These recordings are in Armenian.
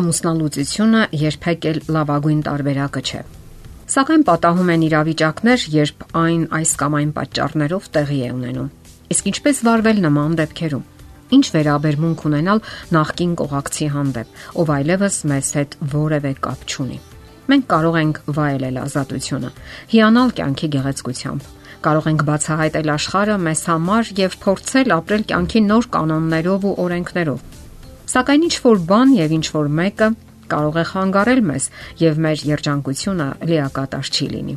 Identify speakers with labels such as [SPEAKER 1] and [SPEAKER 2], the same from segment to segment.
[SPEAKER 1] ամուսնալուծությունը երբեք էլ լավագույն տարբերակը չէ։ Սակայն պատահում են իրավիճակներ, երբ այն այս կամ այն պատճառներով տեղի է ունենում։ Իսկ ինչպես վարվել նման դեպքերում։ Ինչ վերաբերմունք ունենալ նախկին կողակցի հանդեպ, ով այլևս մեզ հետ որևէ կապ չունի։ Մենք կարող ենք վայելել ազատությունը, հիանալ կյանքի գեղեցկությամբ, կարող ենք բացահայտել աշխարհը մեզ համար եւ փորձել ապրել կյանքի նոր կանոններով ու օրենքներով Սակայն ինչ որ բան եւ ինչ որ մեկը կարող է խանգարել մեզ եւ մեր երջանկությունը լիակատար չի լինի։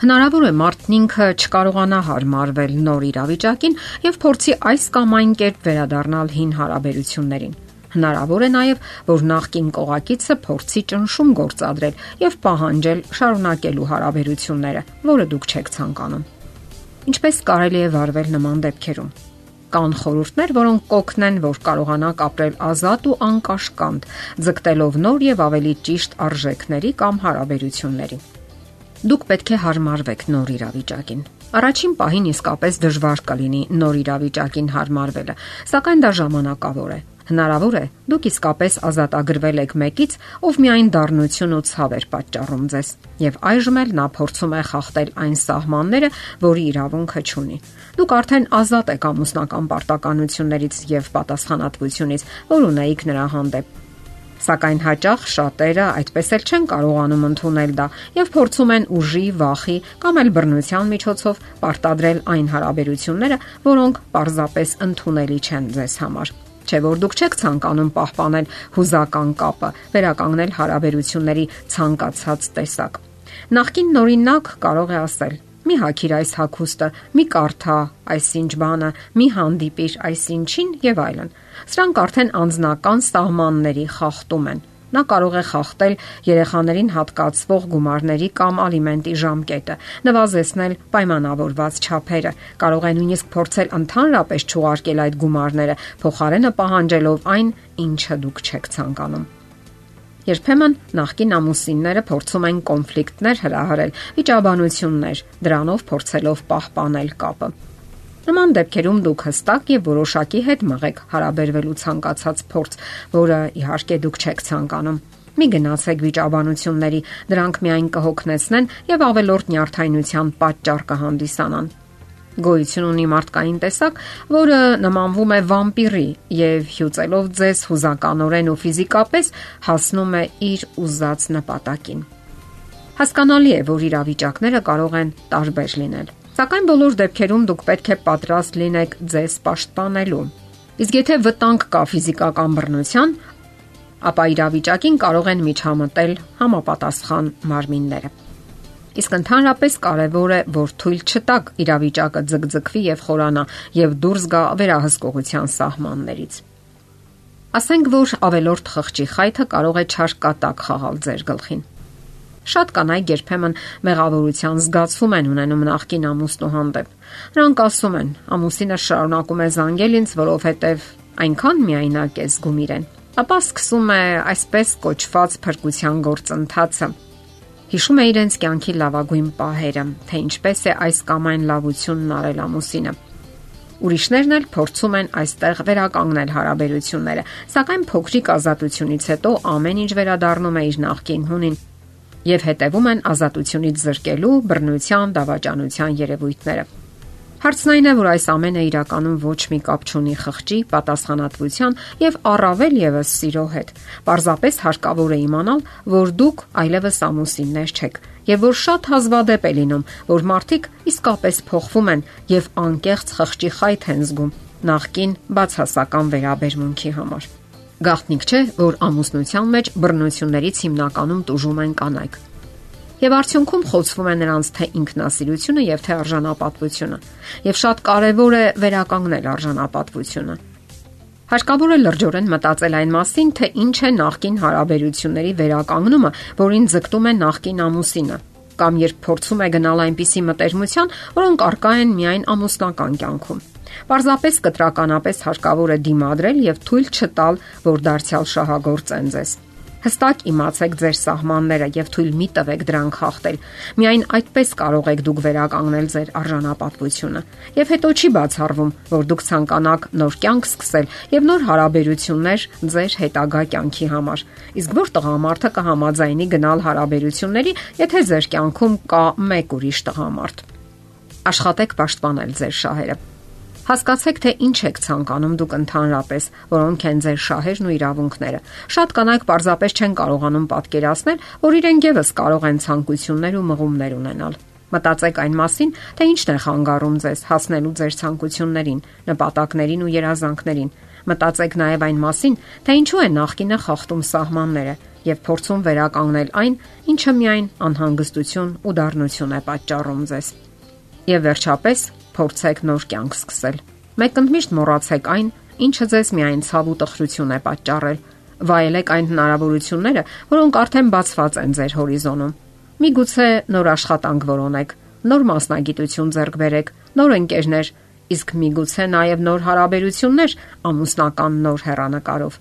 [SPEAKER 1] Հնարավոր է մարդն ինքը չկարողանա հարմարվել նոր իրավիճակին եւ փորձի այս կամ այն կերպ վերադառնալ հին հարաբերություններին։ Հնարավոր է նաև, որ նախկին կողակիցը փորձի ճնշում գործադրել եւ պահանջել շարունակելու հարաբերությունները, որը դուք չեք ցանկանում։ Ինչպես կարելի է վարվել նման դեպքերում։ Կան խորհուրդներ, որոնք կօգնեն, որ կարողանաք ապրել ազատ ու անկաշկանդ, ձգտելով նոր եւ ավելի ճիշտ արժեքների կամ հարաբերությունների։ Դուք պետք է հարմարվեք նոր իրավիճակին։ Առաջին պահին իսկապես դժվար կլինի նոր իրավիճակին հարմարվելը, սակայն դա ժամանակավոր է։ Հնարավոր է դուք իսկապես ազատագրվել եք մեկից, ով միայն դառնություն ու ցավ էր պատճառում ձեզ, եւ այժմ էլ նա փորձում է խախտել այն սահմանները, որի իրավունքը չունի։ Դուք արդեն ազատ եք ամուսնական պարտականություններից եւ պատասխանատվությունից, որ ունեիք նրա հանդեպ։ Սակայն հաճախ շատերը այդպես էլ չեն կարողանում ընդունել դա եւ փորձում են ուժի, վախի կամ էլ բռնության միջոցով պարտադրել այն հարաբերությունները, որոնք պարզապես ընդունելի չեն ձեզ համար չէ որ դուք չեք ցանկանում պահպանել հուզական կապը, վերականգնել հարաբերությունների ցանկացած տեսակ։ Նախքին նորինակ կարող է ասել. Մի հակիր այս հակոստը, մի կարդա այսինչ բանը, մի հանդիպիր այսինչին եւ այլն։ Սրանք արդեն անznական սահմանների խախտում են Նա կարող է խախտել երեխաներին հատկացվող գումարների կամ ալիմենտի ժամկետը, նվազեցնել պայմանավորված չափերը, կարող է նույնիսկ փորձել ընդհանրապես չուղարկել այդ գումարները, փոխարենը պահանջելով այն, ինչը դուք չեք ցանկանում։ Երբեմն նախկին ամուսինները փորձում են կոնֆլիկտներ հրահրել, վիճաբանություններ, դրանով փորձելով պահպանել կապը։ Նման դեպքերում դուք հստակ եւ որոշակի հետ մղեք հարաբերվելու ցանկացած փորձ, որը իհարկե դուք չեք ցանկանում։ Մի գնացեք վիճաբանությունների, դրանք միայն կհոգնեցնեն եւ ավելորտ նյարդայնության պատճառ կհանդիսանան։ Գոյություն ունի մարդկային տեսակ, որը նմանվում է վամպիրի եւ հյուծելով ձեզ հուզականորեն ու ֆիզիկապես հասնում է իր ուզած նպատակին։ Հասկանալի է, որ իրավիճակները կարող են տարբեր լինել Սակայն բոլոր դեպքերում դուք պետք է պատրաստ լինեք ձեզ պաշտպանելու։ Իսկ եթե վտանգ կա ֆիզիկական բռնության, ապա իրավիճակին կարող են միջամտել համապատասխան մարմինները։ Իսկ ընդհանրապես կարևոր է, որ թույլ չտաք իրավիճակը ձգձգվի եւ խորանա եւ դուրս գա վերահսկողության սահմաններից։ Ասենք որ ավելորտ խղճի խայթը կարող է չարկատակ խաղալ ձեր գլխին։ Շատ կանայք երբեմն մեղավորության զգացում են ունենում նախկին ամուսնու հանդեպ։ Նրանք ասում են. ամուսինը շարունակում է զանգել ինձ, որովհետև այնքան միայնակ է զգում իրեն։ Ապա սկսում է այսպես կոչված փրկության գործընթացը։ Հիշում է իրենց կյանքի լավագույն պահերը, թե ինչպես է այս կամ այն լավությունն արել ամուսինը։ Ուրիշներն էլ փորձում են այստեղ վերականգնել հարաբերությունները, սակայն փոքրիկ ազատությունից հետո ամեն ինչ վերադառնում է իր նախկին հունին եւ հետևում են ազատությունից զրկելու բռնության, դավաճանության երևույթները։ Հարցն այն է, որ այս ամենը իրականում ոչ մի կապ չունի խղճի, պատասխանատվության եւ առավել եւս սիրո հետ։ Պարզապես հարկավոր է իմանալ, որ դուք այլևս ամուսիններ չեք եւ որ շատ հազվադեպ է լինում, որ մարդիկ իսկապես փոխվում են եւ անկեղծ խղճի խայթ են զգում նախքին բացասական վերաբերմունքի համար։ Գաղտնիք չէ, որ ամուսնության մեջ բռնություններից հիմնականում տուժում են կանայք։ Եվ արդյունքում խոցվում է նրանց թե ինքնասիրությունը եւ թե արժանապատվությունը։ Եվ շատ կարեւոր է վերականգնել արժանապատվությունը։ Հարկավոր է լրջորեն մտածել այն մասին, թե ինչ է նախկին հարաբերությունների վերականգնումը, որին ձգտում է նախկին ամուսինը, կամ երբ փորձում է գնալ այնպիսի մտերմության, որոնք արկա են միայն ամուսնական կյանքում։ Պարզապես կտրականապես հարկավոր է դիմադրել եւ թույլ չտալ, որ դարձյալ շահագործեն ձեզ։ Հստակ իմացեք ձեր սահմանները եւ թույլ մի տվեք դրանք խախտել։ Միայն այդպես կարող եք դուք վերականգնել ձեր արժանապատվությունը։ Եվ հետո չի բացառվում, որ դուք ցանկանաք նոր կյանք սկսել եւ նոր հարաբերություններ ձեր հետագա կյանքի համար։ Իսկ որ տղամարդը կհամաձայնի գնալ հարաբերությունների, եթե ձեր կյանքում կա մեկ ուրիշ տղամարդ։ Աշխատեք պաշտպանել ձեր շահերը Հասկացեք, թե ինչ եք ցանկանում դուք ընդհանրապես, որոնք են ձեր շահերն ու իրավունքները։ Շատ կանայք պարզապես չեն կարողանում պատկերացնել, որ իրենք եւս կարող են ցանկություններ ու մղումներ ունենալ։ Մտածեք այն մասին, թե ինչն է խանգարում ձեզ հասնելու ձեր ցանկություններին, նպատակներին ու երազանքներին։ Մտածեք նաև այն մասին, թե ինչու է նախկինը խախտում սահմանները եւ փորձում վերականգնել այն, ինչը միայն անհանգստություն ու դառնություն է պատճառում ձեզ։ Եվ վերջապես, փորձեք նոր կյանք սկսել։ Մեկ ընդմիշտ մոռացեք այն, ինչը ձեզ միայն ցավ ու տխրություն է պատճառել։ Վայելեք այն հնարավորությունները, որոնք արդեն բացված են ձեր հորիզոնում։ Միգուցե նոր աշխատանք որոնեք, նոր մասնագիտություն ձեռք բերեք, նոր ընկերներ, իսկ միգուցե նաև նոր հարաբերություններ ամուսնական նոր հերանեկարով։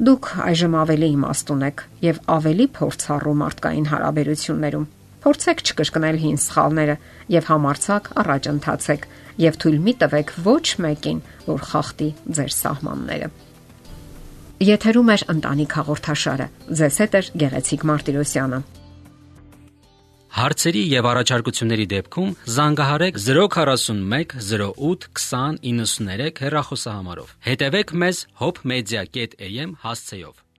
[SPEAKER 1] Դուք այժմ ավելի իմաստ ունեք եւ ավելի փորձառու մարդկային հարաբերություններում Փորձեք չկրկնել հին սխալները եւ համարցակ առաջ ընթացեք եւ թույլ մի տվեք ոչ մեկին, որ խախտի ձեր սահմանները։ Եթերում է ընտանիք հաղորդաշարը։ Ձեզ հետ է Գեղեցիկ Մարտիրոսյանը։
[SPEAKER 2] Հարցերի եւ առաջարկությունների դեպքում զանգահարեք 041 08 20 93 հեռախոսահամարով։ Հետևեք մեզ hopmedia.am հասցեով։